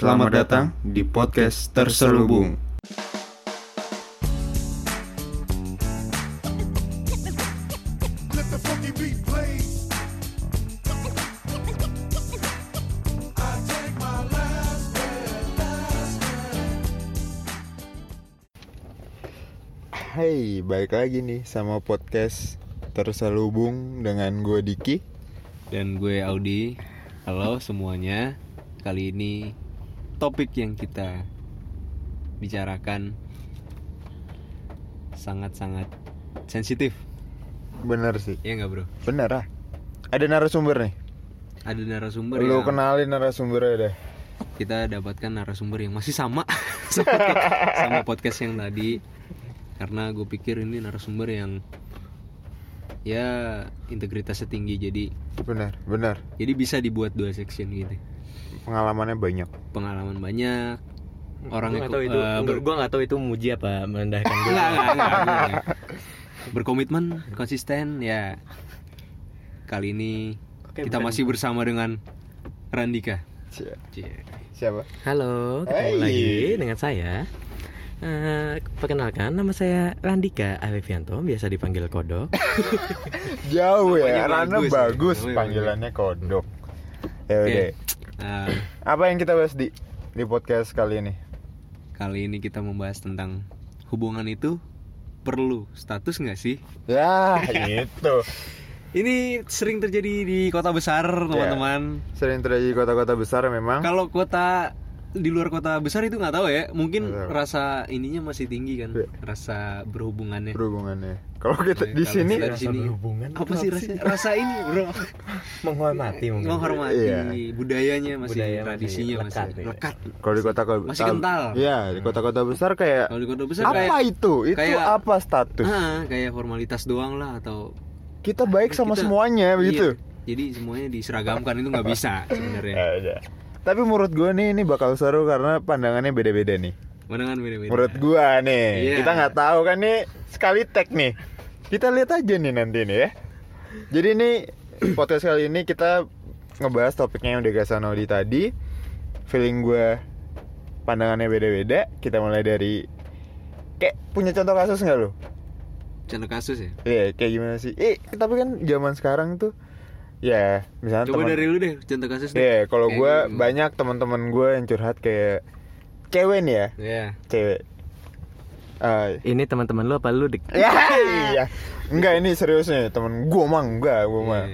Selamat datang di podcast Terselubung. Hai, balik lagi nih sama podcast Terselubung dengan gue Diki. Dan gue Audi. Halo semuanya. Kali ini topik yang kita bicarakan Sangat-sangat sensitif. Bener sih, Iya nggak bro? bener ah. Ada narasumber nih. Ada narasumber Lu yang kenalin narasumbernya deh. Kita dapatkan narasumber yang masih sama. Sama, sama podcast yang tadi. Karena gue pikir ini narasumber yang Ya integritasnya tinggi jadi Bener, bener. Jadi bisa dibuat dua section gitu Pengalamannya banyak. Pengalaman banyak. Orang Gua tahu itu ber- gua nggak tahu itu muji apa merendahkan gue berkomitmen konsisten ya. Kali ini Oke, kita bukan- masih bersama dengan Randika. Cie. Siapa? halo ketemu Hey. lagi dengan saya. Eh, perkenalkan nama saya Randika Alevianto biasa dipanggil Kodok. Jauh ya, Namanya Rana bagus, bagus, panggilannya kodok Ya Oke. udah, Nah, apa yang kita bahas di? Di podcast kali ini? kali ini kita membahas tentang hubungan itu perlu status nggak sih? Ya, itu ini sering terjadi di kota besar teman-teman. Sering terjadi di kota-kota besar memang. Kalau kota di luar kota besar itu nggak tahu ya, mungkin tahu. rasa ininya masih tinggi kan, Iya. rasa berhubungannya. berhubungannya Kalau kita Ya, di kalau sini kita di sini berhubungan apa sih rasa rasa ini bro? menghormati mungkin Menghormati Iya. budayanya masih Budaya masih tradisinya masih lekat lekat. ya. Kalau di kota kota Masih kental. Iya, di kota-kota besar kayak Kalau di kota besar apa kayak itu? Itu kayak- apa status? ah, kayak formalitas doang lah atau Kita baik sama Kita- semuanya begitu. Iya. Jadi semuanya diseragamkan itu nggak bisa sebenarnya. Tapi menurut gue nih ini bakal seru karena pandangannya beda-beda nih. Pandangan beda-beda. Menurut gua nih, Iya. kita nggak tahu kan nih sekali tag nih. Kita lihat aja nih nanti nih ya. Jadi nih podcast kali ini kita ngebahas topiknya yang udah kasih Nodi tadi. Feeling gua pandangannya beda-beda. Kita mulai dari kayak punya contoh kasus nggak lo? Contoh kasus ya. Iya, kayak gimana sih? Eh, tapi kan zaman sekarang tuh ya misalnya Coba teman- dari lu deh contoh kasus deh. Iya, kalau gua gimana? banyak teman-teman gua yang curhat kayak cewek nih ya, Iya. cewek. Eh, ini teman-teman lu apa lu dik ya iya enggak ini serius nih temen gue mang enggak gue mah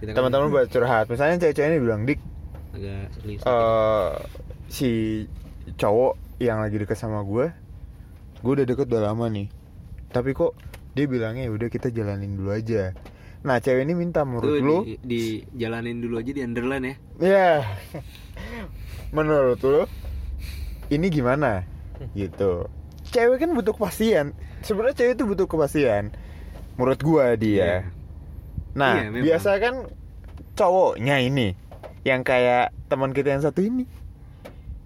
Iya. Kan teman-teman buat curhat misalnya cewek-cewek ini bilang dik agak serius. eh si cowok yang lagi deket sama gue gue udah deket udah lama nih tapi kok dia bilangnya "Ya udah kita jalanin dulu aja nah cewek ini minta menurut Tuh, lu di, dijalanin dulu aja di underline ya. ya menurut lu ini gimana gitu cewek kan butuh kepastian sebenarnya cewek itu butuh kepastian menurut gua dia Iya. nah Iya, memang. biasa kan cowoknya ini yang kayak teman kita yang satu ini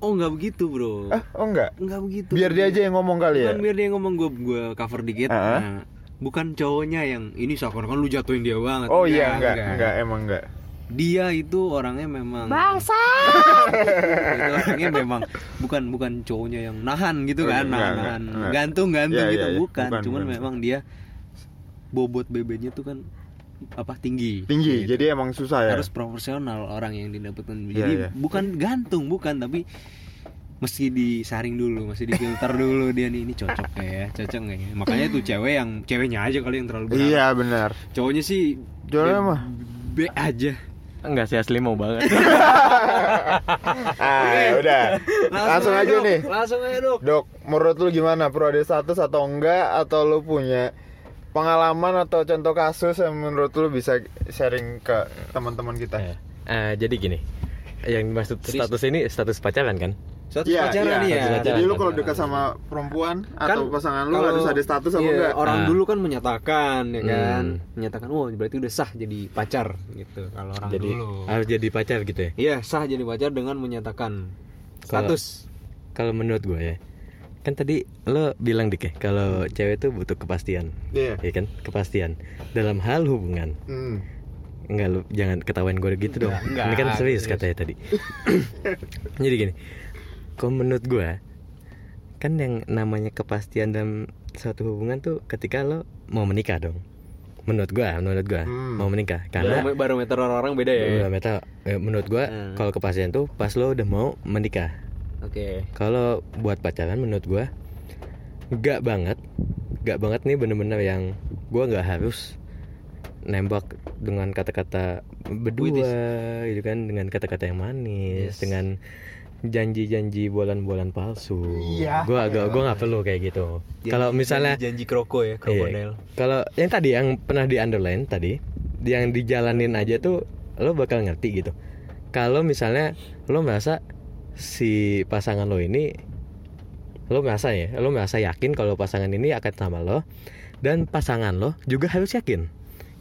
Oh nggak begitu bro. ah oh enggak Nggak begitu. biar dia aja yang ngomong kali ya biar dia ngomong gue gue cover dikit. Ah. Nah, bukan cowoknya yang ini seakan-akan lu jatuhin dia banget. oh iya enggak enggak emang enggak Dia itu orangnya memang bangsa. itu orangnya memang bukan bukan cowoknya yang nahan gitu kan, enggak, nahan, enggak, nahan. enggak. gantung gantung Iya, gitu iya. bukan. Bukan, Cuman bukan. memang dia bobot bebeknya tuh kan apa tinggi. tinggi Gitu. jadi emang susah ya harus proporsional orang yang didapatkan jadi iya. bukan gantung bukan tapi mesti disaring dulu mesti difilter dulu dia nih. Ini cocok nggak ya? Cocok nggak ya? Makanya tuh cewek yang ceweknya aja kali yang terlalu berharap iya benar. Cowoknya sih Cowoknya B- mah? B aja. Enggak sih asli mau banget. Ah ya udah. Langsung aja Dok. nih. Langsung aja dok. Dok, menurut lu gimana? Pro ada status atau enggak? Atau lu punya pengalaman atau contoh kasus yang menurut lu bisa sharing ke teman-teman kita? Eh, eh, jadi gini. Yang dimaksud Jadi- status ini status pacaran kan satu Iya, pacaran iya. nih ya Jadi lu kalau dekat sama perempuan atau pasangan lu kalau- harus ada status apa iya, enggak? orang Ah. dulu kan menyatakan ya kan Hmm. menyatakan oh berarti udah sah jadi pacar gitu kalau orang jadi dulu harus jadi pacar gitu ya iya sah jadi pacar dengan menyatakan status kalau menurut gue ya kan tadi lo bilang dik ya kalau cewek tuh butuh kepastian Iya. ya kan kepastian dalam hal hubungan Hmm. Enggak lu jangan ketawain gue gitu dong Enggak, ini kan serius serius. katanya tadi jadi gini kalau menurut gua kan yang namanya kepastian dalam suatu hubungan tuh ketika lo mau menikah dong. Menurut gua menurut gua Hmm. mau menikah. Karena Barometer- barometer orang-orang beda ya? Meta, eh, menurut gua Hmm. kalau kepastian tuh pas lo udah mau menikah. Oke. Kalau buat pacaran menurut gua nggak banget. Nggak banget nih bener-bener yang gua nggak harus nembak dengan kata-kata berdua gitu kan dengan kata-kata yang manis Yes. dengan janji-janji bulan-bulan palsu Iya. gua agak gua nggak perlu kayak gitu kalau misalnya janji kroko ya Iya. Kalau yang tadi yang pernah di underline tadi, yang dijalanin aja tuh lo bakal ngerti gitu. Kalau misalnya lo merasa si pasangan lo ini lo merasa ya, lo merasa yakin kalau pasangan ini akan sama lo dan pasangan lo juga harus yakin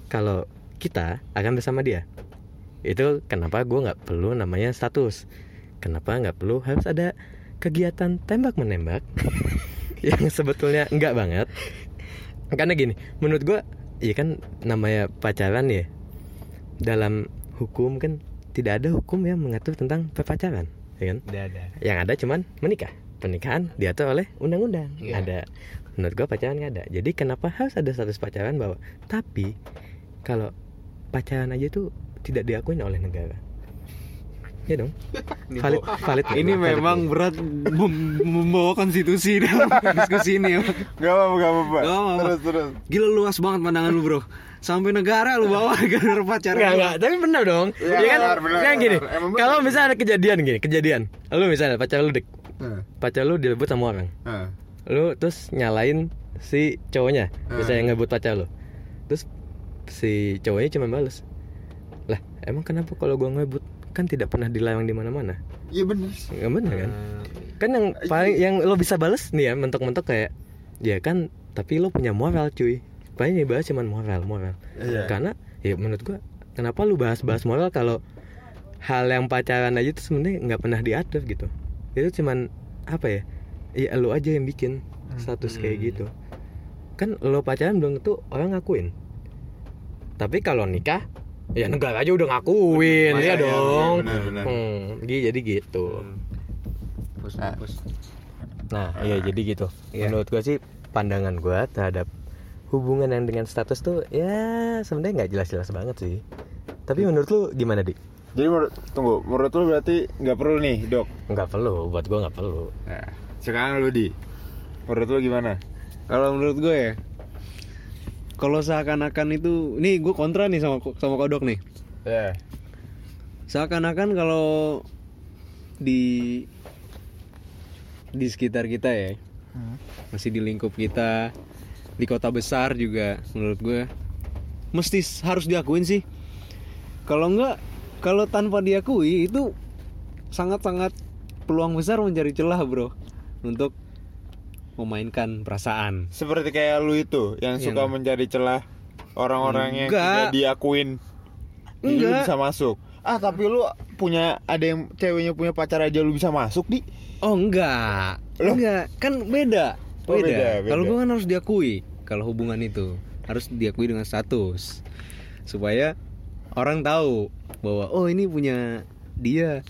kalau kita akan bersama dia. Itu kenapa gue nggak perlu namanya status. Kenapa nggak perlu? Harus ada kegiatan tembak menembak yang sebetulnya enggak banget. Karena gini menurut gua iya kan namanya pacaran ya dalam hukum kan tidak ada hukum yang mengatur tentang perpacaran ya kan? Udah ada. yang ada cuman menikah. Pernikahan diatur oleh undang-undang. Iya. ada. Menurut gua pacaran nggak ada. Jadi kenapa harus ada status pacaran bahwa tapi kalau pacaran aja tuh tidak diakuin oleh negara ya dong valid valid Ini valid. memang berat mem- membawa konstitusi dalam diskusi ini. Gak apa-apa, gak apa-apa. Terus, terus. Gila luas banget pandangan lu bro. Sampai negara lu bawa gara-gara pacaran. Enggak, enggak, tapi benar dong. Iya, Iya kan? benar, gini. benar. Kalau misalnya ada kejadian gini, kejadian. Lu misalnya pacar lu dek, Nah, pacar lu direbut sama orang. nah. Lu terus nyalain si cowoknya, Hmm. misalnya ngebut pacar lu. Terus si cowoknya cuma bales. Lah, emang kenapa kalau gua ngebut kan tidak pernah dilarang di mana-mana? Iya bener. Enggak benar kan? Kan yang paling yang lo bisa bales nih ya, mentok-mentok kayak ya kan, tapi lo punya moral cuy. Paling yang dibahas cuman moral, moral. Iya. Karena ya menurut gua kenapa lu bahas-bahas moral kalau hal yang pacaran aja tuh sebenarnya nggak pernah diatur gitu. Itu cuman apa ya? Ya lu aja yang bikin status kayak gitu. Kan lo pacaran belum tentu orang ngakuin. Tapi kalau nikah ya negara aja udah ngakuin ya iya, dong. iya, benar, benar. Hmm, gi- jadi gitu. Pus, Nah. pus. Nah, iya jadi gitu. Iya. Menurut gua sih pandangan gua terhadap hubungan yang dengan status tuh ya sebenarnya nggak jelas-jelas banget sih. Tapi menurut lu gimana, Dik? Jadi menurut, tunggu, menurut lu berarti nggak perlu nih, dok? Nggak perlu, buat gua nggak perlu. Nah, sekarang lu di. Menurut lu gimana? Kalau menurut gue ya, kalau seakan-akan itu, nih gue kontra nih sama sama kodok nih. Ya. Seakan-akan kalau di di sekitar kita ya, masih di lingkup kita, di kota besar juga, menurut gue mesti harus diakuin sih. Kalau enggak, kalau tanpa diakui itu sangat-sangat peluang besar mencari celah bro untuk memainkan perasaan. Seperti kayak lu itu yang Yang- suka mencari celah orang-orang yang Enggak. tidak diakuin. Jadi lu Enggak. bisa masuk. Ah, tapi lu punya ada yang ceweknya punya pacar aja lu bisa masuk, Di. Oh enggak, Loh? enggak, kan beda, Oh, beda. beda, beda. Kalau gue kan harus diakui, kalau hubungan itu harus diakui dengan status, supaya orang tahu bahwa oh ini punya dia,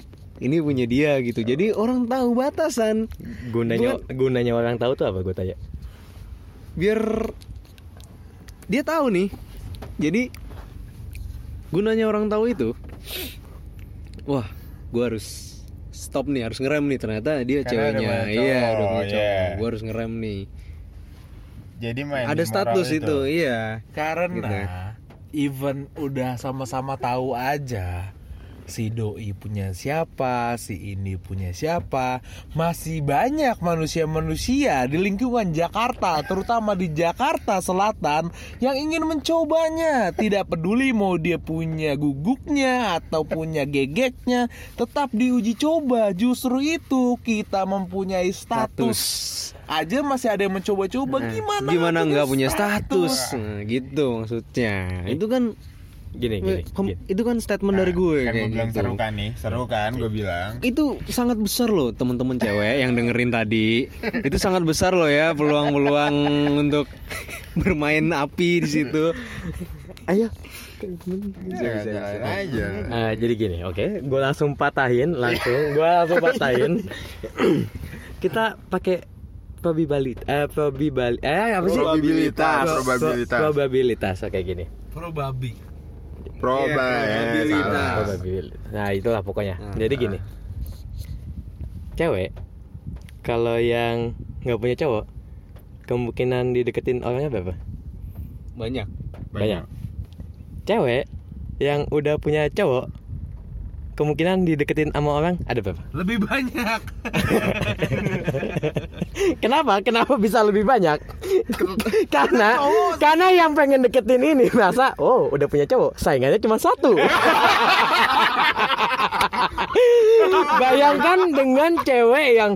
ini punya dia gitu. Jadi orang tahu batasan, Gunanya gunanya orang tahu tuh apa gue tanya? biar dia tahu nih. Jadi gunanya orang tahu itu, wah, gue harus stop nih, harus ngerem nih. Ternyata dia Karena ceweknya, iya, udah punya cowok. iya. Gue harus ngerem nih. Jadi main Ada status moral itu, iya. Karena Gitu. even udah sama-sama tahu aja si doi punya siapa, si ini punya siapa, masih banyak manusia-manusia di lingkungan Jakarta, terutama di Jakarta Selatan yang ingin mencobanya. Tidak peduli mau dia punya guguknya atau punya gegeknya, tetap diuji coba. Justru itu kita mempunyai status. Aja masih ada yang mencoba-coba Nah, gimana? gimana nggak punya status? Nah, gitu maksudnya. Itu kan Gini gini. kom- gini. itu kan statement dari gue Kan gue bilang gitu. seru kan nih, seru kan gue bilang. Itu sangat besar loh teman-teman cewek yang dengerin tadi. Itu sangat besar loh ya peluang-peluang untuk bermain api di situ. Ayo Bisa, jalanin aja. Ah, jadi gini, oke, gue langsung patahin, langsung, gue langsung patahin. Kita pakai probabilitas, eh, probabilitas, eh apa sih? Probabilitas, Pro- probabilitas. pro- probabilitas, kayak gini. Pro babi. Proba ya, probabilitas. Probabilitas. Nah itulah pokoknya. Nah. Jadi gini, cewek kalau yang nggak punya cowok, kemungkinan dideketin orangnya berapa? banyak Banyak. Cewek yang udah punya cowok, kemungkinan dideketin sama orang ada berapa? Lebih banyak. Kenapa? Kenapa bisa lebih banyak? karena karena yang pengen deketin ini merasa oh udah punya cowok saingannya cuma satu. Bayangkan dengan cewek yang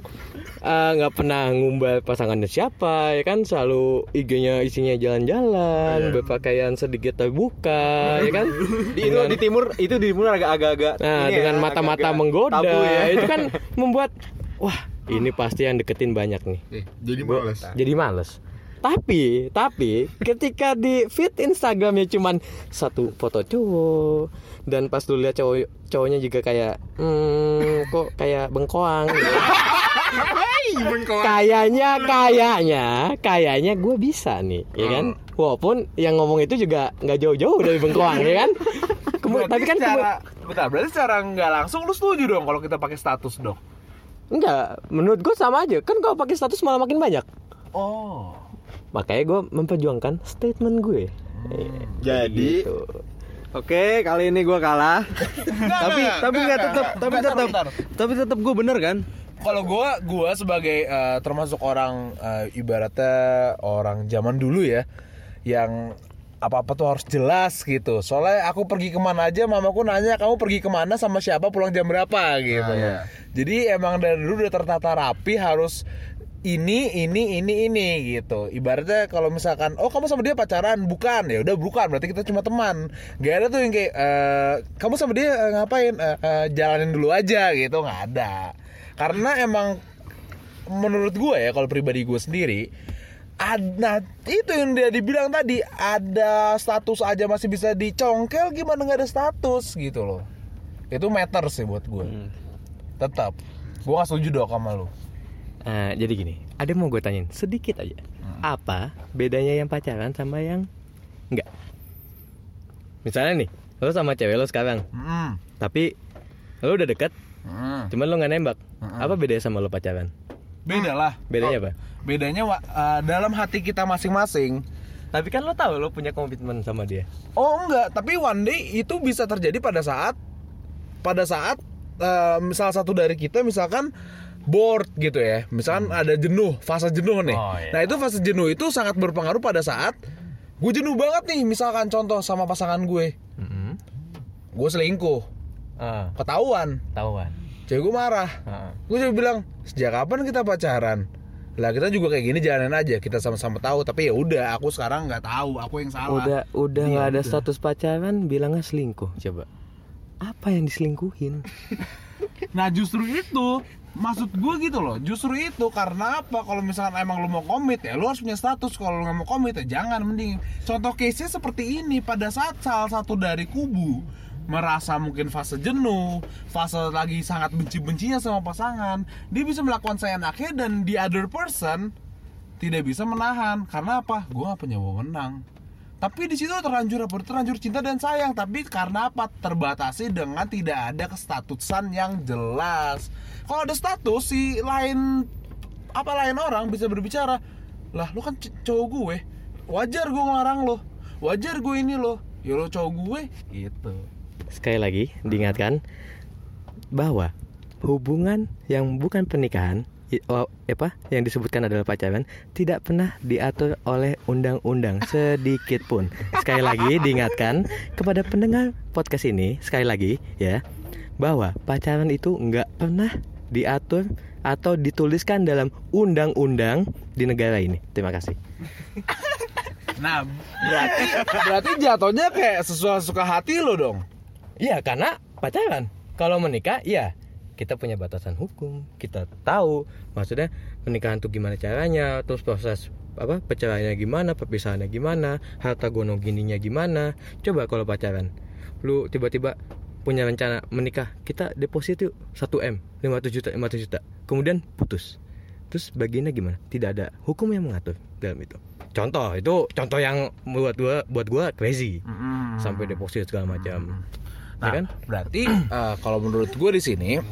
eh, nggak pernah ngumbar pasangannya siapa ya kan selalu IG-nya isinya jalan-jalan berpakaian sedikit terbuka ya kan di itu di timur itu di timur agak-agak Nah, ini ya, dengan mata-mata agak-agak menggoda tabu ya. itu kan membuat wah, ini pasti yang deketin banyak nih. Jadi males. Jadi males. Tapi, tapi ketika di feed Instagramnya cuman satu foto cowok dan pas lu lihat cowok cowoknya juga kayak hmm, kok kayak bengkoang gitu. kayaknya kayaknya kayaknya gue bisa nih ya kan walaupun yang ngomong itu juga nggak jauh-jauh dari bengkoang ya kan Kemu- Berarti tapi kan kemu- secara, bentar, berarti secara nggak langsung lu setuju dong kalau kita pakai status dong. Enggak, menurut gue sama aja. Kan kalau pakai status malah makin banyak. Oh. Makanya gue memperjuangkan statement gue. Jadi Gitu. Oke, kali ini gua kalah. tapi enggak, tapi enggak, nggak tetap tapi bentar, tetap bentar. tapi tetap gue bener kan? Kalau gua gua sebagai eh, termasuk orang eh, ibaratnya orang zaman dulu ya yang apa-apa tuh harus jelas gitu. Soalnya aku pergi ke mana aja, mamaku nanya kamu pergi ke mana sama siapa, pulang jam berapa gitu. Jadi emang dari dulu udah tertata rapi harus ini ini ini ini gitu. Ibaratnya kalau misalkan oh kamu sama dia pacaran, bukan. Ya udah bukan. Berarti kita cuma teman. Gak ada tuh yang kayak eh, kamu sama dia eh, ngapain? Eh, eh, jalanin dulu aja gitu. Nggak ada. Karena emang menurut gue ya kalau pribadi gue sendiri ada itu yang dia dibilang tadi ada status aja masih bisa dicongkel gimana nggak ada status gitu loh. Itu matter sih buat gue tetap. Gue gak setuju dong sama lu Nah, jadi gini, ada yang mau gue tanyain sedikit aja. Apa bedanya yang pacaran sama yang enggak? Misalnya nih, lo sama cewek lo sekarang, Hmm. tapi lo udah deket, Hmm. cuman lo nggak nembak. Apa bedanya sama lo pacaran? beda lah Bedanya apa? bedanya eh, dalam hati kita masing-masing Tapi kan lo tahu lo punya komitmen sama dia. Oh enggak, tapi one day itu bisa terjadi pada saat pada saat eh, salah satu dari kita misalkan bored gitu ya. Misalkan ada jenuh, fase jenuh nih. Oh, iya. Nah, itu fase jenuh itu sangat berpengaruh pada saat gue jenuh banget nih, misalkan contoh sama pasangan gue. Gue selingkuh, Ah, ketahuan. tahuan. Cewek gue marah. Gue juga bilang, "Sejak kapan kita pacaran?" Lah kita juga kayak gini jalanin aja, kita sama-sama tahu, tapi ya udah, aku sekarang nggak tahu, aku yang salah. Udah udah Iya, nggak ada udah. status pacaran, bilangnya selingkuh. Coba. Apa yang diselingkuhin? Nah justru itu Maksud gue gitu loh Justru itu karena apa? Kalau misalkan emang lu mau komit ya Lu harus punya status. Kalau lu gak mau komit ya jangan Mending. Contoh case-nya seperti ini Pada saat salah satu dari kubu Merasa mungkin fase jenuh Fase lagi sangat benci-bencinya sama pasangan Dia bisa melakukan seenaknya Dan the other person Tidak bisa menahan. Karena apa? Gue gak punya wewenang tapi di situ terlanjur? Terlanjur cinta dan sayang. Tapi karena apa? Terbatasi dengan tidak ada kestatusan yang jelas. Kalau ada status si lain apa lain orang bisa berbicara, lah lu kan cowok gue, wajar gue ngelarang lo, wajar gue ini lo, ya lo cowok gue, gitu. Sekali lagi diingatkan bahwa hubungan yang bukan pernikahan apa yang disebutkan adalah pacaran tidak pernah diatur oleh undang-undang sedikit pun. Sekali lagi diingatkan kepada pendengar podcast ini sekali lagi ya bahwa pacaran itu nggak pernah diatur atau dituliskan dalam undang-undang di negara ini. Terima kasih. Nah, berarti berarti jatuhnya kayak sesuai suka hati lo dong. Iya karena pacaran. Kalau menikah, iya kita punya batasan hukum. Kita tahu maksudnya pernikahan tuh gimana caranya, terus proses apa perceraiannya gimana perpisahannya gimana harta gono gininya gimana. Coba kalau pacaran lu tiba-tiba punya rencana menikah kita deposit yuk 1 m 500 juta 500 juta. Kemudian putus. Terus bagiannya gimana? Tidak ada hukum yang mengatur dalam itu. Contoh itu contoh yang buat gua buat gua crazy. Sampai deposit segala macam Nah, ya kan berarti eh, kalau menurut gue di sini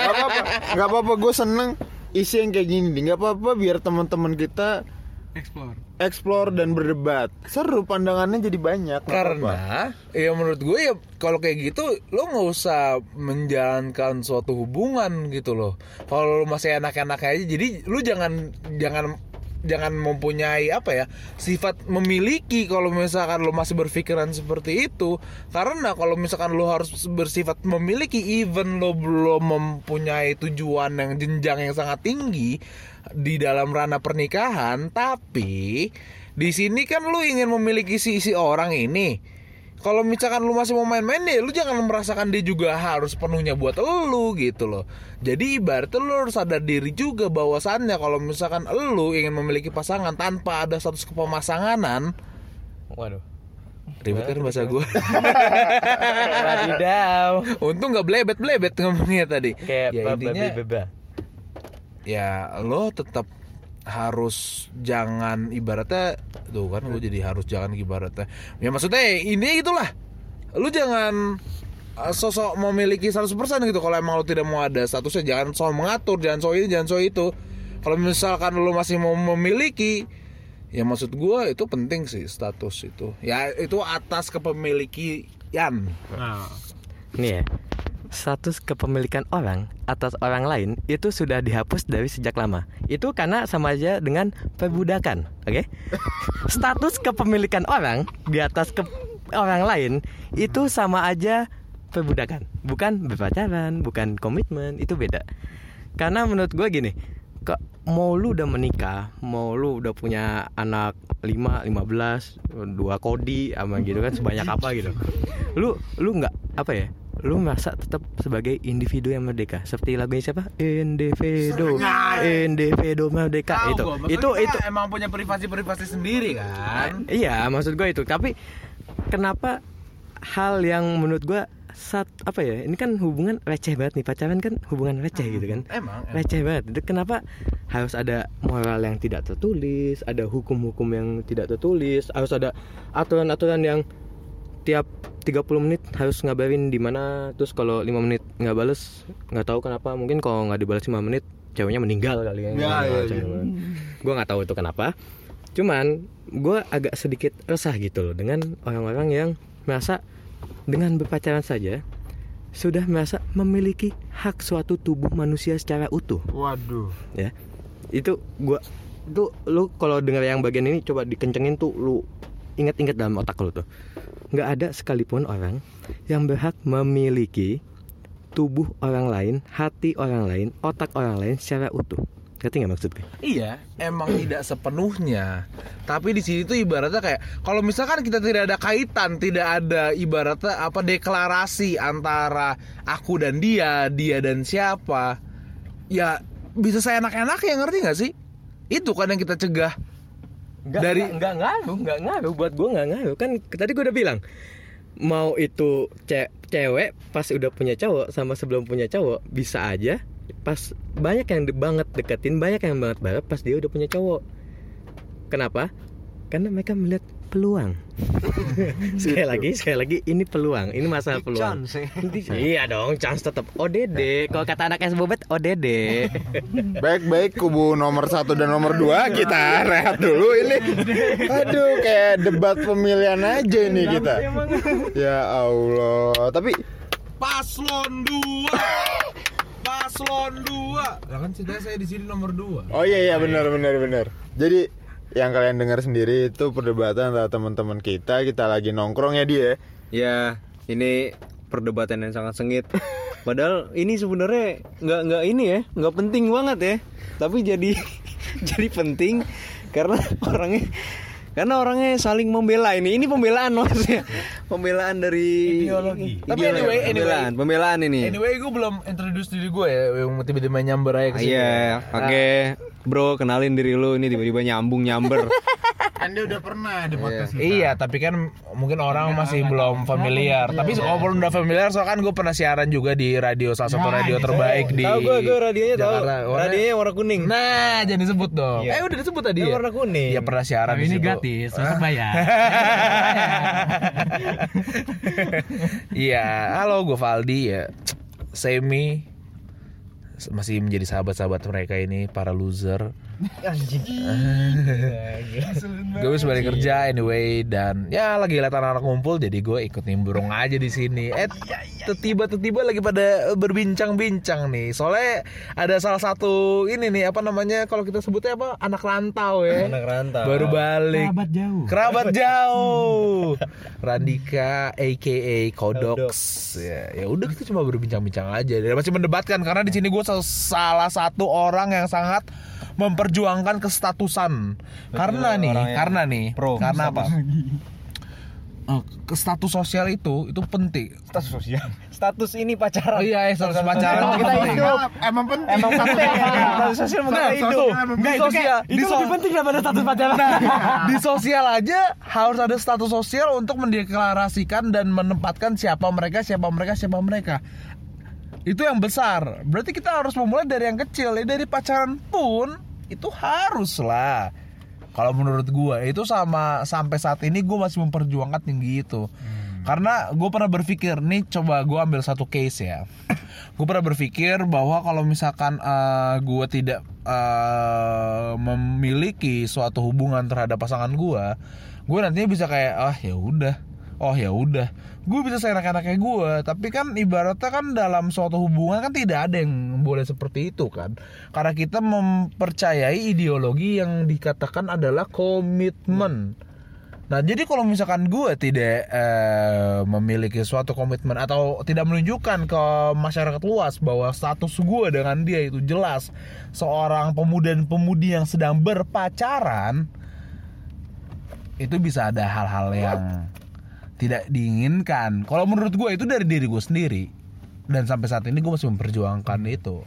Gak apa-apa, gak apa-apa. Gue seneng isi yang kayak gini. nih. Gak apa-apa biar teman-teman kita Explore. explore dan berdebat. Seru pandangannya jadi banyak. nggak karena ya menurut gue ya kalau kayak gitu lo nggak usah menjalankan suatu hubungan gitu loh. Kalau lo masih enak-enak aja, jadi lu jangan jangan jangan mempunyai apa ya sifat memiliki kalau misalkan lo masih berpikiran seperti itu. Karena kalau misalkan lo harus bersifat memiliki even lo belum mempunyai tujuan yang jenjang yang sangat tinggi di dalam ranah pernikahan tapi di sini kan lu ingin memiliki si si orang ini kalau misalkan lu masih mau main-main deh, lu jangan merasakan dia juga harus penuhnya buat lu gitu loh. Jadi ibaratnya lu harus sadar diri juga bahwasannya kalau misalkan lu ingin memiliki pasangan tanpa ada status kepemasanganan, waduh ribet kan bahasa gue. wadidaw Untung nggak blebet-blebet ngomongnya tadi. kayak ya intinya ya lo tetap harus jangan ibaratnya tuh kan gue jadi harus jangan ibaratnya. Ya maksudnya ini itulah lu jangan uh, sosok memiliki 100% gitu. Kalau emang lo tidak mau ada statusnya jangan soal mengatur jangan soal ini jangan soal itu. Kalau misalkan lo masih mau memiliki ya maksud gue itu penting sih status itu. Ya itu atas kepemilikian. Nih ya, status kepemilikan orang atas orang lain itu sudah dihapus dari sejak lama. Itu karena sama aja dengan perbudakan, oke? status kepemilikan orang di atas ke orang lain itu sama aja perbudakan, bukan berpacaran, bukan komitmen, itu beda. Karena menurut gue gini, kok mau lu udah menikah, mau lu udah punya anak 5, 15, dua kodi sama gitu kan sebanyak apa gitu. Lu lu nggak apa ya? Lu merasa tetap sebagai individu yang merdeka. Seperti lagunya siapa? Individu. Individu merdeka itu. Itu itu emang punya privasi-privasi sendiri kan Iya, maksud gue itu. Tapi kenapa hal yang menurut gue saat apa ya? Ini kan hubungan receh banget nih pacaran kan hubungan receh gitu kan. emang, emang. Receh banget. Itu kenapa harus ada moral yang tidak tertulis, ada hukum-hukum yang tidak tertulis, harus ada aturan-aturan yang tiap 30 menit harus ngabarin di mana terus kalau 5 menit nggak bales nggak tahu kenapa. Mungkin kalau nggak dibalas 5 menit ceweknya meninggal kali ya, Ya, ya, ya. gue nggak tahu itu kenapa. Cuman gue agak sedikit resah gitu loh dengan orang-orang yang merasa dengan berpacaran saja sudah merasa memiliki hak suatu tubuh manusia secara utuh. Waduh. ya itu gua tuh lu kalau dengar yang bagian ini coba dikencengin tuh lu ingat-ingat dalam otak lu tuh nggak ada sekalipun orang yang berhak memiliki tubuh orang lain hati orang lain otak orang lain secara utuh ngerti nggak maksud gue Iya, emang tidak sepenuhnya. Tapi di sini tuh ibaratnya kayak kalau misalkan kita tidak ada kaitan, tidak ada ibaratnya apa deklarasi antara aku dan dia, dia dan siapa, ya bisa saya enak-enak ya ngerti nggak sih? Itu kan yang kita cegah. Nggak, Dari- nggak, nggak ngaruh nggak ngaruh. Buat gue nggak ngaruh. Kan tadi gue udah bilang mau itu ce- cewek pas udah punya cowok sama sebelum punya cowok bisa aja pas banyak yang de- banget deketin banyak yang banget banget pas dia udah punya cowok. Kenapa? Karena mereka melihat peluang sekali lagi sekali lagi ini peluang ini masalah peluang. iya dong chance tetap ODD kalau kata anak es bobet ODD Baik-baik kubu nomor satu dan nomor dua kita rehat dulu ini. Aduh kayak debat pemilihan aja ini kita. Ya Allah. Tapi Paslon 2 Paslon 2 Lah kan saya di sini nomor 2 oh iya iya benar benar benar. Jadi yang kalian dengar sendiri itu perdebatan antara teman-teman kita. Kita lagi nongkrong ya dia. Ya, ini perdebatan yang sangat sengit. Padahal ini sebenarnya nggak nggak ini ya, nggak penting banget ya. Tapi jadi jadi penting karena orangnya karena orangnya saling membela ini. Ini pembelaan maksudnya. Pembelaan dari Ideologi. Tapi Ideologi. anyway, anyway. pembelaan, pembelaan ini. Anyway gue belum introduce diri gue ya Yang tiba-tiba nyamber aja ke sini Iya, oke. Bro kenalin diri lu ini tiba-tiba nyambung nyamber Anda udah pernah di podcast kita. Iya, tapi kan mungkin orang masih belum familiar. Tapi walaupun udah familiar, soalnya kan gue pernah siaran juga di radio salah satu radio terbaik di Tahu gue gue radionya tahu. Warna- Radionya warna kuning. Nah, jangan disebut dong. Iya. Eh udah disebut tadi ya? warna kuning. Iya pernah siaran di ini situ. gratis, masuk bayar. Iya, halo gue Valdi ya. Semi masih menjadi sahabat-sahabat mereka ini para loser. Gue habis balik kerja anyway dan ya lagi lihat anak-anak ngumpul jadi gue ikut nimbrung aja di sini. Eh tiba-tiba lagi pada berbincang-bincang nih. Soalnya ada salah satu ini nih apa namanya kalau kita sebutnya apa anak rantau ya. Anak rantau. Baru balik. Sahabat jauh. Kerabat jauh. Randika aka Kodox. Ya, ya udah kita cuma berbincang-bincang aja. Dan masih mendebatkan karena di sini gue salah satu orang yang sangat memperjuangkan kestatusan. Karena nih, karena nih, pro. karena apa? Eh, ke status sosial itu itu penting. Status sosial. Status ini Oh pacaran. iya, ya, status pacaran itu kita hidup. Emang penting. Emang penting. Status sosial Nah, makanya hidup. Enggak itu sosial. Itu lebih penting daripada status pacaran. di sosial aja harus ada status sosial untuk mendeklarasikan dan menempatkan siapa mereka, siapa mereka, siapa mereka. Itu yang besar. Berarti kita harus memulai dari yang kecil. Ya dari pacaran pun itu harus lah. Kalau menurut gua itu sama sampai saat ini gue masih memperjuangkan tinggi itu. Karena gue pernah berpikir nih coba gue ambil satu case ya. gue pernah berpikir bahwa kalau misalkan gue tidak eh, memiliki suatu hubungan terhadap pasangan gue, gue nantinya bisa kayak ah ya udah, oh ya udah, gue bisa seenak-enaknya gue. Tapi kan ibaratnya kan dalam suatu hubungan kan tidak ada yang boleh seperti itu kan, karena kita mempercayai ideologi yang dikatakan adalah komitmen. Nah, jadi kalau misalkan gue tidak eh, memiliki suatu komitmen atau tidak menunjukkan ke masyarakat luas bahwa status gue dengan dia itu jelas seorang pemuda dan pemudi yang sedang berpacaran, itu bisa ada hal-hal yang tidak diinginkan. Kalau menurut gue itu dari diri gue sendiri dan sampai saat ini gue masih memperjuangkan itu.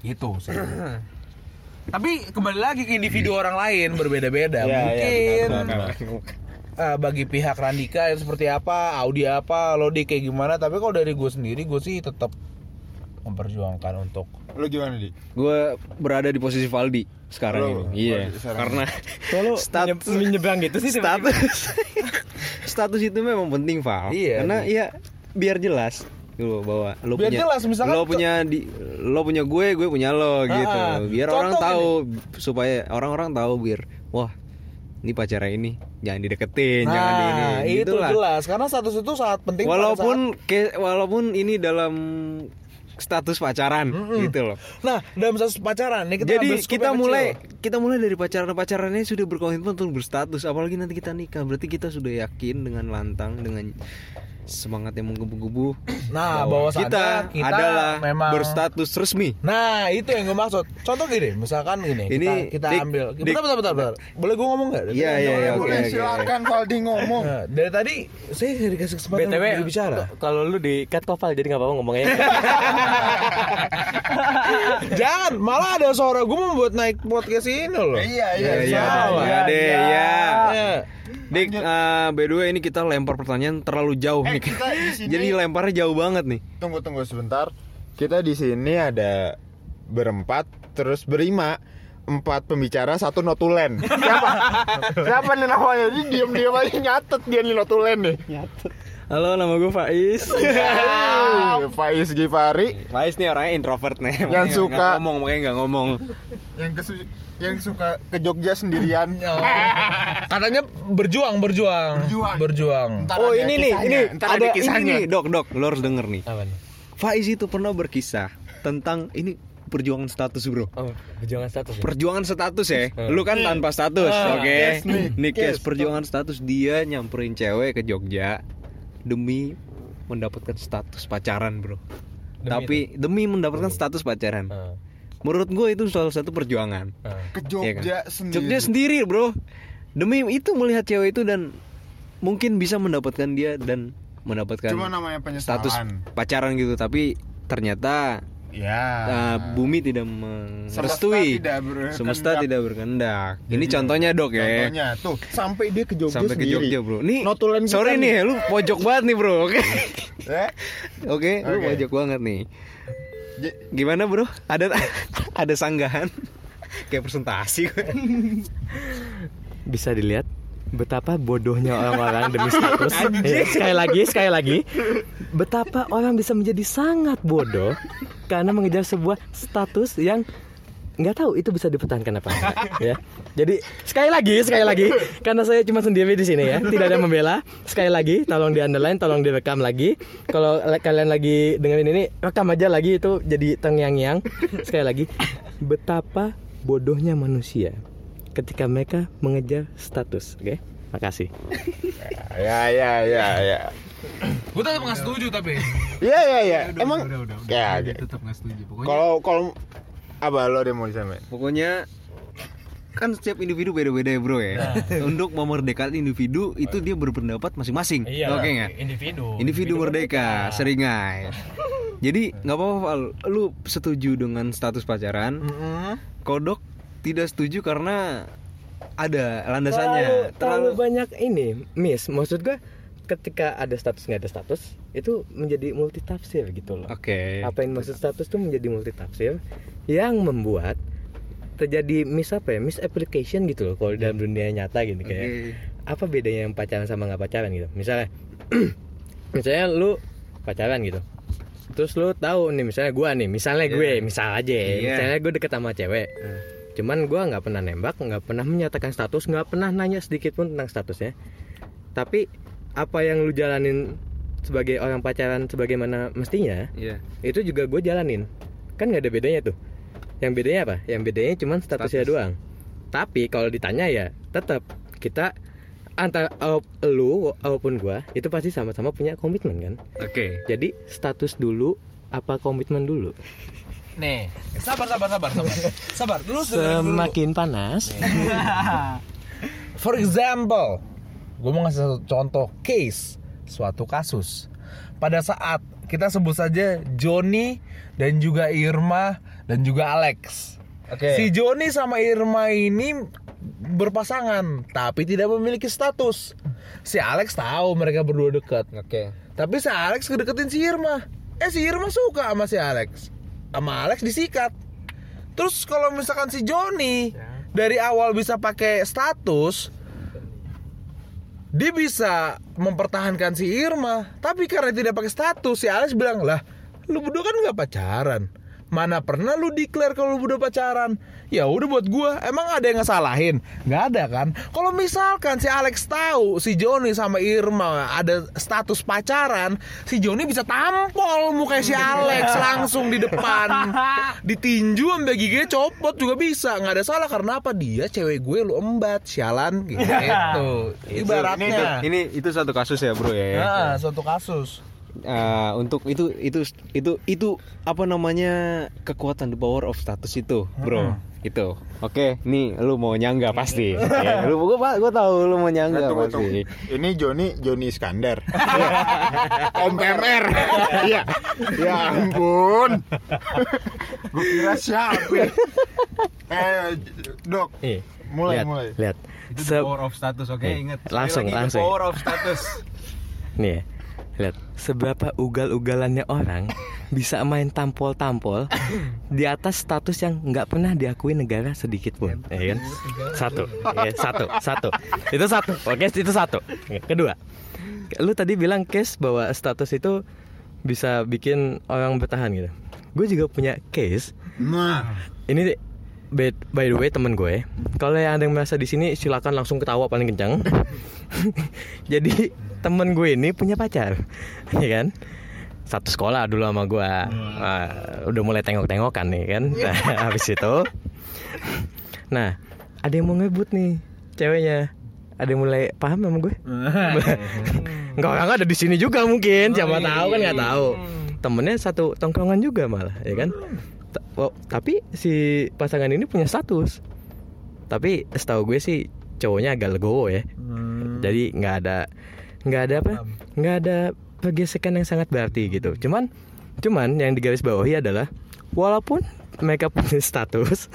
Itu sih. Tapi kembali lagi ke individu orang lain berbeda-beda. Mungkin eh, bagi pihak Randika itu seperti apa, Audi apa, Lodi kayak gimana. Tapi kalau dari gue sendiri, gue sih tetap memperjuangkan untuk Lu gimana, Di? gue berada di posisi Valdi sekarang Lo, ini iya sekarang. karena Kalau Stat- menyeberang gitu sih status status itu memang penting Val Iya, karena sih. ya biar jelas dulu bahwa lo Biar punya jelas, misalkan lo punya di lo punya gue gue punya lo gitu biar contoh orang tahu supaya orang-orang tahu biar wah ini pacarnya ini jangan dideketin jangan di ini Nah, itu gitu lah. jelas karena status itu sangat penting walaupun ke, walaupun ini dalam status pacaran gitu loh. Nah dalam status pacaran nih kita Jadi kita mulai kecil. kita mulai dari pacaran pacarannya sudah berkomitmen untuk berstatus apalagi nanti kita nikah. Berarti kita sudah yakin dengan lantang dengan semangat yang menggebu-gebu nah bahwa kita, kita adalah memang berstatus resmi Nah itu yang gue maksud Contoh gini Misalkan gini Ini, Kita, kita Dik, ambil Dik. Bentar bentar bentar, bentar. Boleh gue ngomong gak? Iya, iya, iya, oke, Boleh, silakan Valdi ngomong. Nah, dari tadi Saya dikasih kesempatan BTW untuk berbicara kalau lu di cut kopal jadi nggak apa-apa ngomongnya. Jangan Malah ada suara gue membuat naik podcast ini loh Iya, iya iya salah. iya deh iya Ya. Dik eh, by the way ini kita lempar pertanyaan terlalu jauh Eh, nih kita di sini- jadi lemparnya jauh banget nih Tunggu tunggu sebentar. Kita di sini ada berempat, terus berlima. Empat pembicara, satu notulen. Siapa? Siapa nih namanya? Ini diam-diam aja nyatet dia nih notulen nih. Halo nama gue Faiz Ah, Faiz Gifari Faiz nih orangnya introvert nih Yang suka- nggak ngomong makanya nggak ngomong yang kesu- yang suka ke Jogja sendirian. Oh. Katanya berjuang berjuang Berjuang. berjuang. Ntar oh ada ini nih ini ntar ada, ada ini kisahnya. nih dok dok lo harus denger nih Apa nih? Faiz itu pernah berkisah tentang ini perjuangan status bro Oh, perjuangan status. ya? perjuangan status ya lu kan tanpa status Ah, oke yes, nih. nih Yes, perjuangan status dia nyamperin cewek ke Jogja demi mendapatkan status pacaran bro. Tapi demi mendapatkan status pacaran. Ah, menurut gue itu salah satu perjuangan. Ah. Ke Iya kan? Jogja sendiri. Jogja sendiri bro. Demi itu melihat cewek itu dan mungkin bisa mendapatkan dia dan mendapatkan Cuma namanya status pacaran gitu. Tapi ternyata Ya. Nah, bumi tidak merestui. tidak berkehendak. Semesta tidak berkehendak. Ini contohnya dok ya. Contohnya tuh sampai dia ke Jogja Sampai ke sendiri. Jogja bro. Nih, Notulen sorry nih. nih, lu pojok banget nih bro. Oke, Eh, oke, lu pojok banget nih. Gimana bro? Ada ada sanggahan? Kayak presentasi. bisa dilihat betapa bodohnya orang-orang demi status. Ya, sekali lagi, sekali lagi, betapa orang bisa menjadi sangat bodoh karena mengejar sebuah status yang nggak tahu itu bisa dipertahankan apa enggak ya. Jadi sekali lagi, sekali lagi, karena saya cuma sendiri di sini ya, tidak ada membela. Sekali lagi, tolong di underline, tolong direkam lagi. Kalau kalian lagi dengerin ini, rekam aja lagi itu jadi tengyang-yang. Sekali lagi, betapa bodohnya manusia ketika mereka mengejar status. Oke, makasih. ya ya ya ya. Gue tetap nggak setuju tapi. Iya iya iya. Emang ya. ya. tetap nggak setuju. Pokoknya, Kalau kalau apa lo demo sampai? pokoknya kan setiap individu beda-beda ya bro ya. Untuk memerdekakan individu itu dia berpendapat masing-masing. Iya. Oke nggak? Individu. Individu merdeka, seringai. Jadi nggak apa-apa. Lu setuju dengan status pacaran? Kodok tidak setuju karena ada landasannya. terlalu, terlalu banyak ini miss. Maksud gua ketika ada status nggak ada status itu menjadi multitafsir gitu loh. Oke. apa yang maksud status tuh menjadi multitafsir yang membuat terjadi miss apa ya? Miss application gitu loh kalau dalam dunia nyata gitu kayak Oke. apa bedanya yang pacaran sama nggak pacaran gitu? Misalnya misalnya lu pacaran gitu. Terus lu tahu nih misalnya gua nih misalnya gue misal aja ya, Iya. misalnya gue deket sama cewek cuman gua nggak pernah nembak nggak pernah menyatakan status nggak pernah nanya sedikit pun tentang statusnya. Tapi apa yang lu jalanin sebagai orang pacaran sebagaimana mestinya Iya. itu juga gue jalanin. Kan nggak ada bedanya tuh. Yang bedanya apa? Yang bedanya cuman statusnya Status. doang. Tapi kalau ditanya ya tetap kita antara uh, lu maupun gua itu pasti sama-sama punya komitmen kan? Oke. jadi status dulu apa komitmen dulu Nih, sabar sabar sabar sabar. Sabar, dulu dengerin dulu. semakin panas For example, gue mau ngasih satu contoh case suatu kasus. Pada saat kita sebut saja Joni dan juga Irma dan juga Alex. Oke. Si Joni sama Irma ini berpasangan tapi tidak memiliki status. Si Alex tahu mereka berdua dekat. Oke. Tapi si Alex kedeketin si Irma. Eh si Irma suka sama si Alex. Sama Alex disikat. Terus kalau misalkan si Joni dari awal bisa pakai status, dia bisa mempertahankan si Irma. Tapi karena tidak pakai status, si Alex bilang lah, lu berdua kan nggak pacaran. Mana pernah lu declare kalau lu udah pacaran? Ya udah buat gua, emang ada yang ngesalahin? Nggak ada kan? Kalau misalkan si Alex tahu si Joni sama Irma ada status pacaran, si Joni bisa tampol muka si Alex langsung di depan. Ditinju sampai giginya copot juga bisa. Nggak ada salah karena apa? Dia cewek gue lu embat, sialan gitu. Ibaratnya. Ini itu satu kasus ya bro ya. Nah, suatu kasus. Eh, untuk itu itu itu itu apa namanya kekuatan the power of status itu bro itu oke nih lu mau nyangga pasti ya, lu gua gua tahu lu mau nyangga Tunggu, pasti tunggu. Ini Joni Joni Iskandar. Om PMR. Iya. Ya ampun. Gue kira siapa? ya? Eh, Dok. Ih, Mulai, lihat, mulai. lihat itu the power of status oke Nih, ingat langsung, langsung. the power of status nih ya, lihat. Seberapa ugal-ugalannya orang bisa main tampol-tampol di atas status yang nggak pernah diakui negara sedikit pun. Ya kan? Satu. Ya, satu satu. Itu satu. Oke itu satu. Kedua. Lu tadi bilang case bahwa status itu bisa bikin orang bertahan gitu. Gue juga punya case Nah, ini by, by the way temen gue. Kalau yang ada yang merasa di sini silakan langsung ketawa paling kencang. Jadi temen gue ini punya pacar ya kan? Satu sekolah dulu sama gue Ah, udah mulai tengok-tengokan nih kan? Nah, habis itu. Nah ada yang mau ngebut nih ceweknya. Ada yang mulai paham sama gue? Enggak orang ada di sini juga mungkin. Siapa tahu kan nggak tahu. Temennya satu tongkrongan juga malah ya kan? T- oh, tapi si pasangan ini punya status. Tapi setahu gue sih cowoknya agak legowo ya. Jadi nggak ada nggak ada apa nggak ada pergesekan yang sangat berarti gitu cuman Cuman yang digaris bawahi adalah walaupun mereka punya status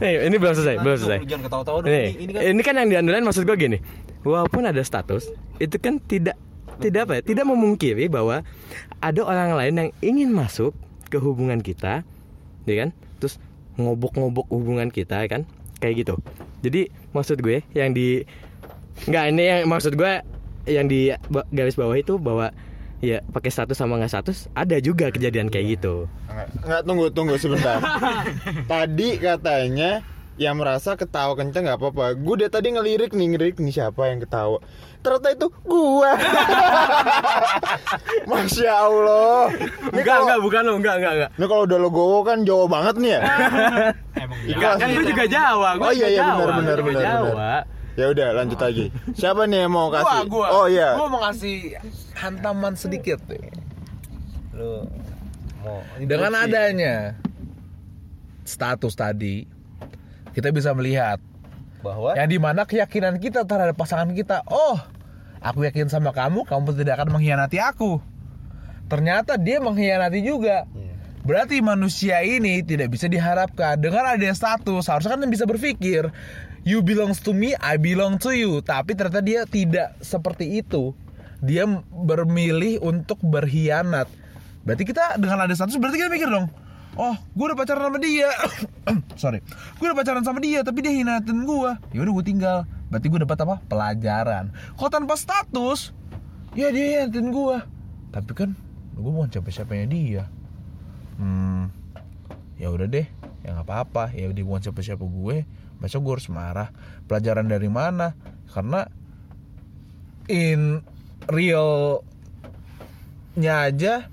Eh, ini belum selesai, belum selesai. Jangan ketawa-tawa dong. Nih, Ini, ini kan ini kan yang diandelin maksud gue gini. Walaupun ada status, itu kan tidak tidak apa ya, tidak memungkiri bahwa ada orang lain yang ingin masuk ke hubungan kita, ya kan? Terus ngobok-ngobok hubungan kita kan? Kayak gitu. Jadi maksud gue yang di nggak ini yang maksud gue yang di garis bawah itu bahwa ya pakai status sama nggak status ada juga kejadian kayak gitu. Enggak, enggak tunggu tunggu sebentar. tadi katanya yang merasa ketawa kenceng nggak apa-apa. Gue dari tadi ngelirik nih ngelirik nih siapa yang ketawa. Ternyata itu gua. Masya Allah. Ini kalau, bukan lo, enggak, enggak, enggak. ini kalau udah logowo kan Jawa banget nih ya. Ikhlas. Kan gue juga Jawa, gue Oh iya iya benar benar benar Jawa. benar. Ya udah lanjut lagi. Siapa nih yang mau gua, kasih? gua. Oh iya. Gua mau kasih hantaman sedikit nih. Lu mau Dengan adanya status tadi, kita bisa melihat bahwa yang di mana keyakinan kita terhadap pasangan kita. Oh, aku yakin sama kamu, kamu tidak akan mengkhianati aku. Ternyata dia mengkhianati juga. Berarti manusia ini tidak bisa diharapkan dengan adanya status. Harusnya kan bisa berpikir, you belongs to me, I belong to you. Tapi ternyata dia tidak seperti itu. Dia bermilih untuk berkhianat. Berarti kita dengan ada status berarti kita mikir dong. Oh, gue udah pacaran sama dia. Sorry, gue udah pacaran sama dia, tapi dia hinatin gue. Ya udah gue tinggal. Berarti gue dapat apa? Pelajaran. Kalau tanpa status, ya dia hinatin gue. Tapi kan gue bukan siapa-siapanya dia. Hmm, ya udah deh, ya nggak apa-apa. Ya dia bukan siapa-siapa gue. Masa gue harus marah? Pelajaran dari mana? Karena in realnya aja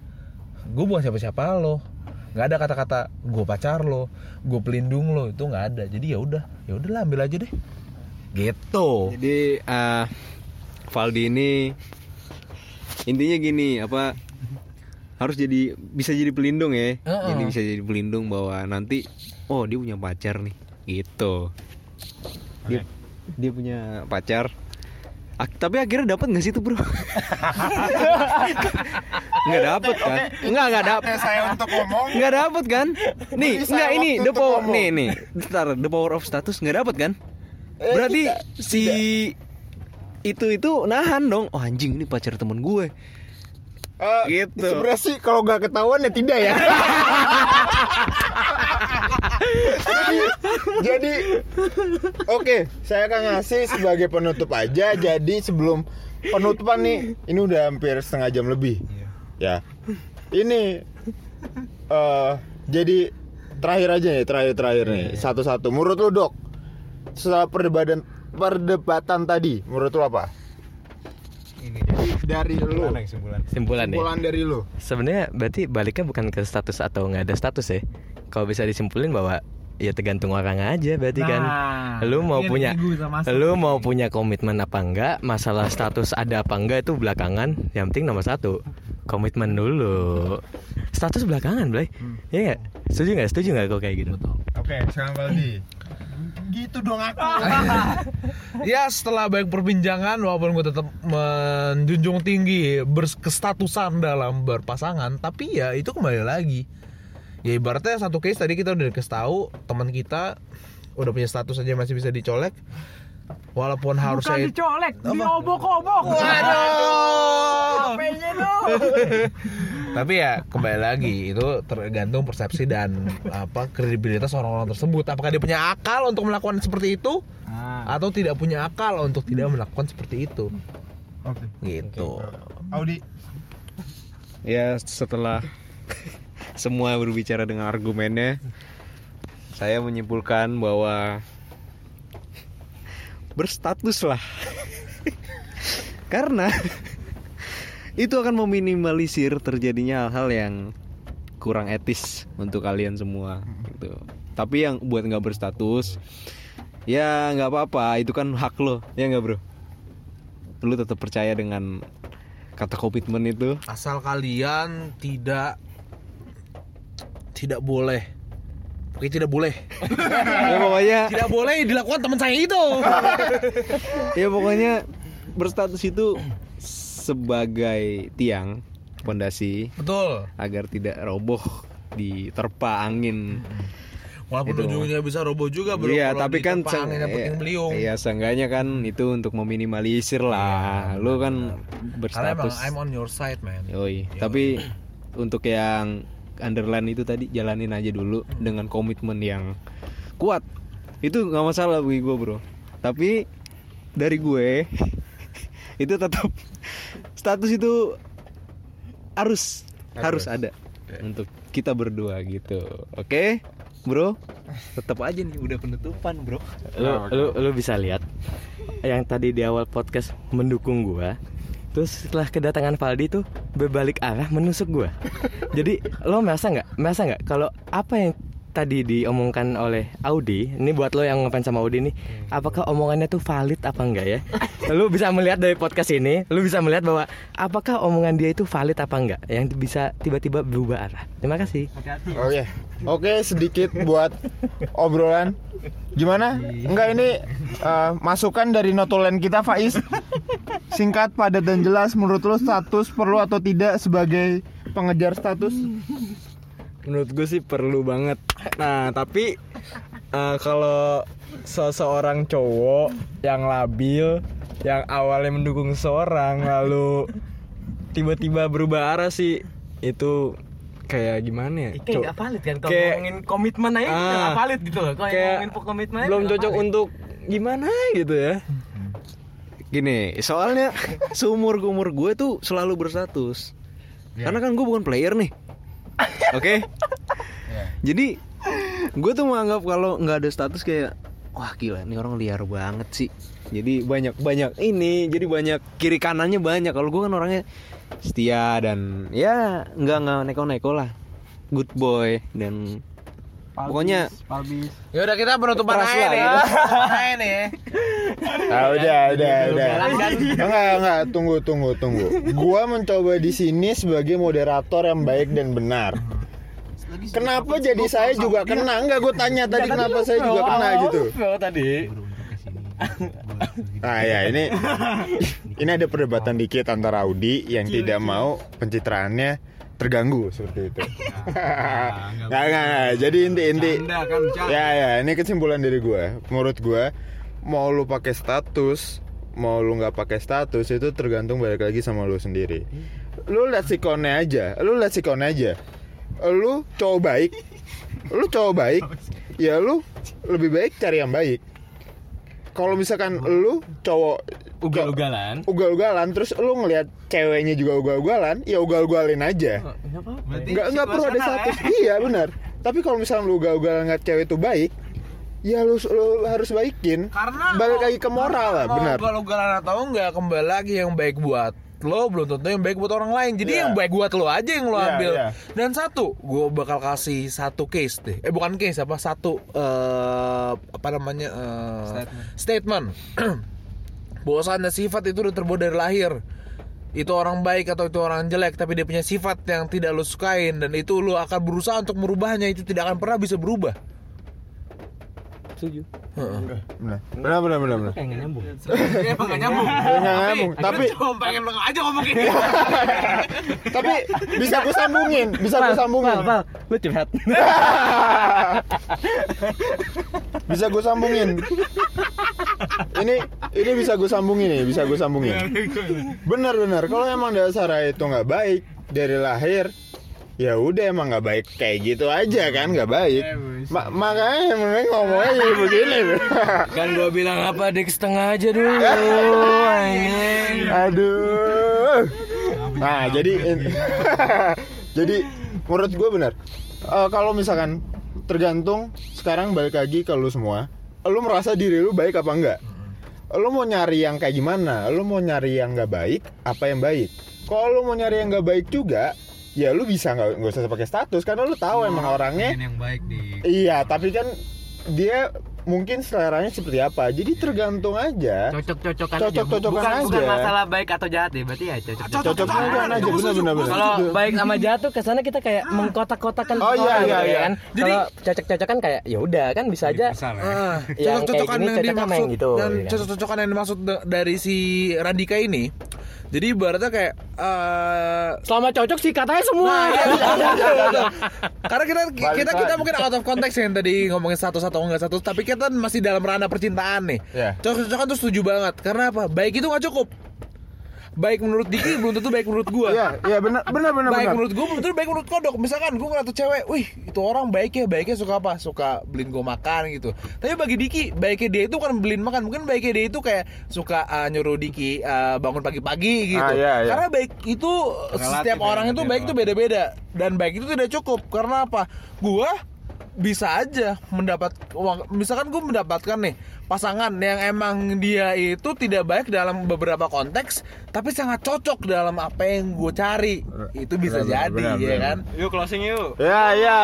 gue bukan siapa-siapa lo nggak ada kata-kata gue pacar lo gue pelindung lo itu nggak ada jadi ya udah ya udahlah ambil aja deh gitu Jadi eh Valdi ini intinya gini apa harus jadi bisa jadi pelindung ya. Heeh. Ini bisa jadi pelindung bahwa nanti oh dia punya pacar nih gitu. Dia dia punya pacar. Tapi akhirnya dapat nggak sih tuh bro? nggak dapet kan? Nggak nggak dapet. saya untuk ngomong. Nggak dapet kan? Nih nggak ini the power nih nih. Bentar, the power of status nggak dapet kan? Eh, Berarti si itu itu nahan dong. Oh anjing ini pacar temen gue. Eh, Gitu. Sebenarnya sih kalau nggak ketahuan ya tidak ya. jadi, jadi oke, saya akan ngasih sebagai penutup aja. Jadi sebelum penutupan nih, ini udah hampir setengah jam lebih. Ya, ini eh jadi terakhir aja nih, terakhir-terakhir nih, satu-satu. Menurut lu dok, setelah perdebatan perdebatan tadi, menurut lu apa? ini Dari lu, gimana kesimpulan? Simpulan nih. kesimpulan dari lu. Sebenarnya berarti baliknya bukan ke status atau nggak ada status ya. Kalau bisa disimpulin bahwa ya tergantung orang aja berarti kan. Lu mau punya lu mau punya komitmen apa enggak, masalah status ada apa enggak itu belakangan. Yang penting nomor satu komitmen dulu. Status belakangan, Blay. Iya nggak? Setuju nggak? Setuju nggak kok kayak gitu? Oke, sekarang Valdi. Gitu dong aku. ya setelah banyak perbincangan walaupun gue tetap menjunjung tinggi berkestatusan dalam berpasangan tapi ya itu kembali lagi ya ibaratnya satu case tadi kita udah dikasih tahu teman kita udah punya status aja masih bisa dicolek walaupun Bukan itu- dicolek, diobok-obok. Waduh. Tapi ya kembali lagi itu tergantung persepsi dan apa kredibilitas orang-orang tersebut apakah dia punya akal untuk melakukan seperti itu atau tidak punya akal untuk tidak melakukan seperti itu Oke. gitu Audi. Ya setelah semua berbicara dengan argumennya, saya menyimpulkan bahwa berstatus lah. Karena itu akan meminimalisir terjadinya hal-hal yang kurang etis untuk kalian semua gitu. Tapi yang buat nggak berstatus, ya nggak apa-apa, itu kan hak lo, ya nggak bro? Lu tetap percaya dengan kata komitmen itu asal kalian tidak tidak boleh Pokoknya tidak boleh. ya pokoknya Tidak boleh dilakukan teman saya itu. ya pokoknya berstatus itu sebagai tiang pondasi Betul. agar tidak roboh diterpa angin. Walaupun Itu. ujungnya bisa roboh juga bro. Iya, tapi kan penting iya, beliung. Iya, seenggaknya kan itu untuk meminimalisir lah. Lu kan Karena emang berstatus I'm on your side man. Yoi. Tapi untuk yang underline itu tadi jalanin aja dulu dengan komitmen yang kuat. Itu nggak masalah bagi gue bro. Tapi dari gue itu tetap status itu harus harus, ada untuk kita berdua gitu. Oke, bro. Tetap aja nih udah penutupan bro. lu, lu, lu bisa lihat yang tadi di awal podcast mendukung gua terus setelah kedatangan Valdi tuh berbalik arah menusuk gua. Jadi lo merasa nggak? Merasa nggak? Kalau apa yang tadi diomongkan oleh Audi ini buat lo yang ngefans sama Audi nih apakah omongannya tuh valid apa enggak ya lu bisa melihat dari podcast ini lu bisa melihat bahwa apakah omongan dia itu valid apa enggak yang bisa tiba-tiba berubah arah terima kasih Oke. Oke, sedikit buat obrolan. Gimana? Enggak ini eh, masukan dari notulen kita Faiz. Singkat, padat dan jelas menurut lo status perlu atau tidak sebagai pengejar status? Menurut gue sih perlu banget. Nah, tapi eh, kalau seseorang cowok yang labil, yang awalnya mendukung seseorang lalu tiba-tiba berubah arah sih itu kayak gimana ya? Kayak Co- nggak valid kan kalau kayak- ngomongin komitmen aja Ah. nggak valid gitu loh kalau ngomongin komitmen belum cocok valid. untuk gimana gitu ya. Gini, soalnya seumur umur gue tuh selalu berstatus. Karena kan gue bukan player nih. Oke. Jadi gue tuh menganggap kalau nggak ada status kayak wah gila ini orang liar banget sih. Jadi banyak banyak ini, jadi banyak kiri kanannya banyak. Kalau gue kan orangnya setia dan ya nggak nggak neko-neko lah. Good boy dan pokoknya Palbis. Ya udah kita penutupan Keras aja lah, nih. gitu. Aja nih. Ah, udah, udah, udah. Enggak, enggak, tunggu, tunggu, tunggu. Gua mencoba di sini sebagai moderator yang baik dan benar. Kenapa jadi saya juga kena? Enggak, gue tanya tadi kenapa saya juga kena gitu. tadi Nah ya ini ini ada perdebatan dikit antara Audi yang tidak mau pencitraannya terganggu seperti itu. Nggak, nggak, nggak. Jadi inti inti. Ya ya ini kesimpulan dari gue. Menurut gue mau lu pakai status mau lu nggak pakai status itu tergantung balik lagi sama lu sendiri. Lu lihat sikonnya aja. Lu lihat sikonnya aja. Lu cowok baik. Lu cowok baik. Ya lu lebih baik cari yang baik kalau misalkan lu cowok ugal-ugalan. Ugal-ugalan? Terus lu ngelihat ceweknya juga ugal-ugalan ya ugal-ugalin aja. Nggak nggak perlu ada status. iya benar. Tapi kalau misalkan lu ugal-ugalan ngeliat cewek itu baik ya lu, lu harus baikin. Karena balik lagi ke moral lah benar. ugal-ugalan atau enggak kembali lagi yang baik buat lo belum tentu yang baik buat orang lain. Jadi Iya. yang baik buat lo aja yang lo Iya, ambil. iya. dan satu gue bakal kasih satu case deh. Eh bukan case apa? Satu eh apa namanya eh, statement, bahwasannya sifat itu udah terbuat dari lahir. Itu orang baik atau itu orang jelek tapi dia punya sifat yang tidak lo sukain dan itu lo akan berusaha untuk merubahnya itu tidak akan pernah bisa berubah setuju. Benar. Benar benar benar, benar. kayak nggak nyambung. Ya emang gak nyambung. Nggak nyambung, tapi cuma pengen lo aja ngomong gitu. tapi bisa gue sambungin bisa gue sambungin. Pal, lu curhat. Bisa gue sambungin. Ini ini bisa gue sambungin nih bisa gue sambungin. Bener bener kalau emang dasarnya itu nggak baik dari lahir ya udah emang nggak baik kayak gitu aja kan nggak baik. Ma- makanya emang ngomongnya jadi begini. Kan gua bilang apa dek setengah aja dulu anjing. Aduh. Nah jadi jadi menurut gue benar. Eh, kalau misalkan tergantung sekarang balik lagi ke lu semua lu merasa diri lu baik apa enggak? Lu mau nyari yang kayak gimana? Lu mau nyari yang nggak baik apa yang baik? Kalau lu mau nyari yang nggak baik juga ya lu bisa nggak nggak usah pakai status karena lu tahu emang orangnya yang baik di Iya, tapi kan dia mungkin seleranya seperti apa. Jadi tergantung aja. Cocok-cocokan aja. Cocok-cocokan bukan, aja. Bukan masalah baik atau jahat ya, berarti ya cocok-cocokan. Cocok-cocokan aja benar benar benar. Kalau baik sama jahat tuh ke sana kita kayak mengkotak-kotakan Oh, iya, iya, gitu iya. kan. Kalau cocok-cocokan kayak ya udah kan bisa aja Ah, Yang cocok-cocokan kayak gini yang cocok sama dimaksud yang gitu, dan ya kan? cocok-cocokan yang dimaksud da- dari si Radika ini. Jadi ibaratnya kayak eh selama cocok sih katanya semua. Nah, iya, iya, iya, iya, iya. Karena kita Balik kita kita mungkin out of context yang tadi ngomongin satu satu enggak satu, tapi kita masih dalam ranah percintaan nih. Iya. Cocok-cocokan tuh setuju banget. Karena apa? Baik itu nggak cukup. Baik menurut Diki belum tentu baik menurut gua. Iya, iya benar benar benar baik benar. menurut gue belum tentu baik menurut kodok. Misalkan gue ngeliat tuh cewek wih itu orang baiknya baiknya suka apa? Suka beliin gue makan gitu. Tapi bagi Diki baiknya dia itu kan beliin makan. Mungkin baiknya dia itu kayak suka uh, nyuruh Diki uh, bangun pagi-pagi gitu. Ah, iya, iya. karena baik itu setiap orang itu baik itu beda-beda. Dan baik itu tidak cukup. Karena apa? Gua bisa aja mendapat uang. Misalkan gue mendapatkan nih pasangan yang emang dia itu tidak baik dalam beberapa konteks tapi sangat cocok dalam apa yang gue cari itu bisa Benar, jadi benar, ya benar. kan Yuk closing yuk. Ya, ya.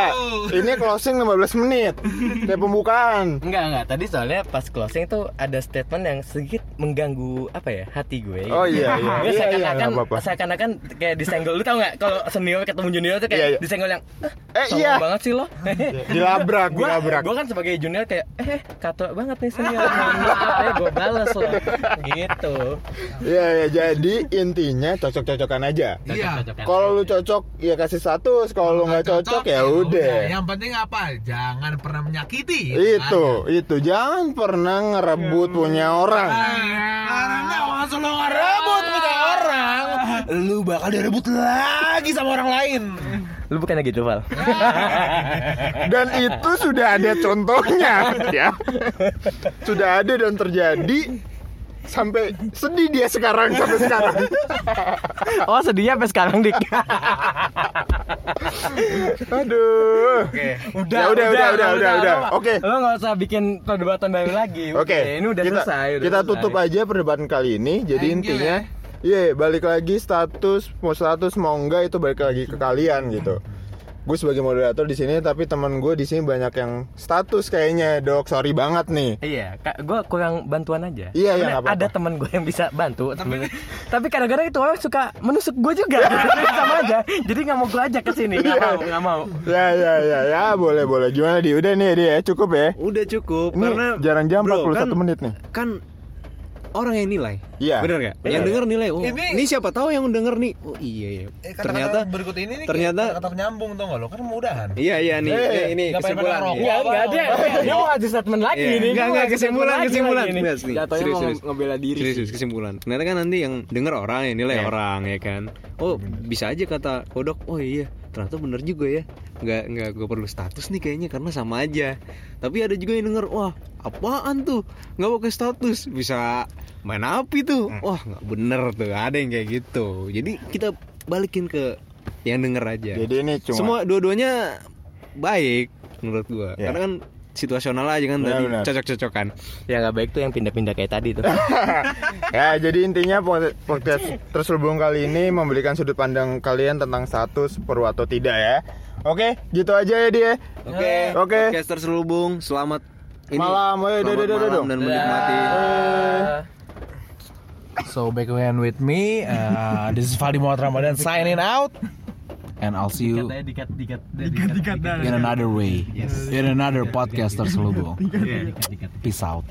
Ini closing 15 menit. Kayak pembukaan. Enggak enggak tadi soalnya pas closing tuh ada statement yang sedikit mengganggu apa ya hati gue. Oh, iya, iya. Gue Iya, iya, seakan-akan kayak disenggol lu tau nggak kalau senior ketemu junior tuh kayak Iya, iya. disenggol yang ah, Eh, iya. banget sih lo. Dilabrak, gua, dilabrak. gua kan sebagai junior kayak eh kato banget nih senior. Maaf ya gue bales lo. Gitu. Iya, ya, jadi intinya cocok-cocokan aja. Iya. Kalau lu cocok ya kasih status, kalau lu nggak cocok ya udah. yang penting apa jangan pernah menyakiti Itu, itu jangan pernah ngerebut punya orang. karena once lo ngerebut punya orang lu bakal direbut lagi sama orang lain Lu bukannya gitu Val? Dan itu sudah ada contohnya, ya. Sudah ada dan terjadi sampai sedih dia sekarang sampai sekarang. oh sedihnya sampai sekarang dik. Aduh. udah, Ya udah, udah, udah, udah, udah. Oke. Lo nggak usah bikin perdebatan baru lagi. Oke, ini udah kita, selesai. udah kita selesai. tutup aja perdebatan kali ini. Jadi Thank you, intinya, iya balik lagi status mau status mau enggak itu balik lagi ke kalian gitu. Gue sebagai moderator di sini, tapi teman gue di sini banyak yang status kayaknya dok. Sorry banget nih. Iya, gue kurang bantuan aja. Iya, iya, nggak apa-apa. Ada teman gue yang bisa bantu. Tapi kadang-kadang itu orang suka menusuk gue juga. Sama aja. Jadi nggak mau gue ajak ke sini. Nggak mau, nggak mau. Ya ya ya ya boleh boleh. Gimana di? Udah nih dia cukup ya. Udah cukup Ini karena jarang jam Bro, 41 kan- menit nih. kan orang yang nilai. Iya. Bener gak? Bener. Yang denger nilai. Oh, Ini- ini, siapa tahu yang denger nih. Oh iya iya. Eh, ternyata berikut ini nih ternyata- kata penyambung tuh nggak lo kan mudahan Iya iya nih. Eh, ini ini nggak kesimpulan. nih. Enggak, enggak dia. Dia mau ngasih statement lagi Iya. nih. Enggak, enggak, kesimpulan, kesimpulan. Serius, serius. ngebela diri. Serius, serius, kesimpulan. Ternyata kan nanti yang denger orang yang nilai Iya. orang ya kan. Oh bisa aja kata kodok. Oh iya ternyata bener juga ya. Nggak nggak gue perlu status nih kayaknya karena sama aja. Tapi ada juga yang denger wah apaan tuh nggak pakai status bisa main api tuh. Hmm. Wah nggak bener tuh ada yang kayak gitu. Jadi kita balikin ke yang denger aja. Jadi ini cuma Semua dua-duanya baik menurut gua. Ya. Karena kan situasional aja kan tadi cocok-cocokan. Ya nggak baik tuh yang pindah-pindah kayak tadi tuh. ya jadi intinya pod- podcast terselubung kali ini memberikan sudut pandang kalian tentang status perlu atau tidak ya. Oke, gitu aja ya dia. Oke. Oke. Podcast terselubung. Selamat ini. Malam, eh, selamat malam dan menikmati. So back again with me. Uh, this is Fadi Muhammad Ramadan signing out. And I'll see you Dikat, dikat, in another way. In another podcast terselubung. Peace out.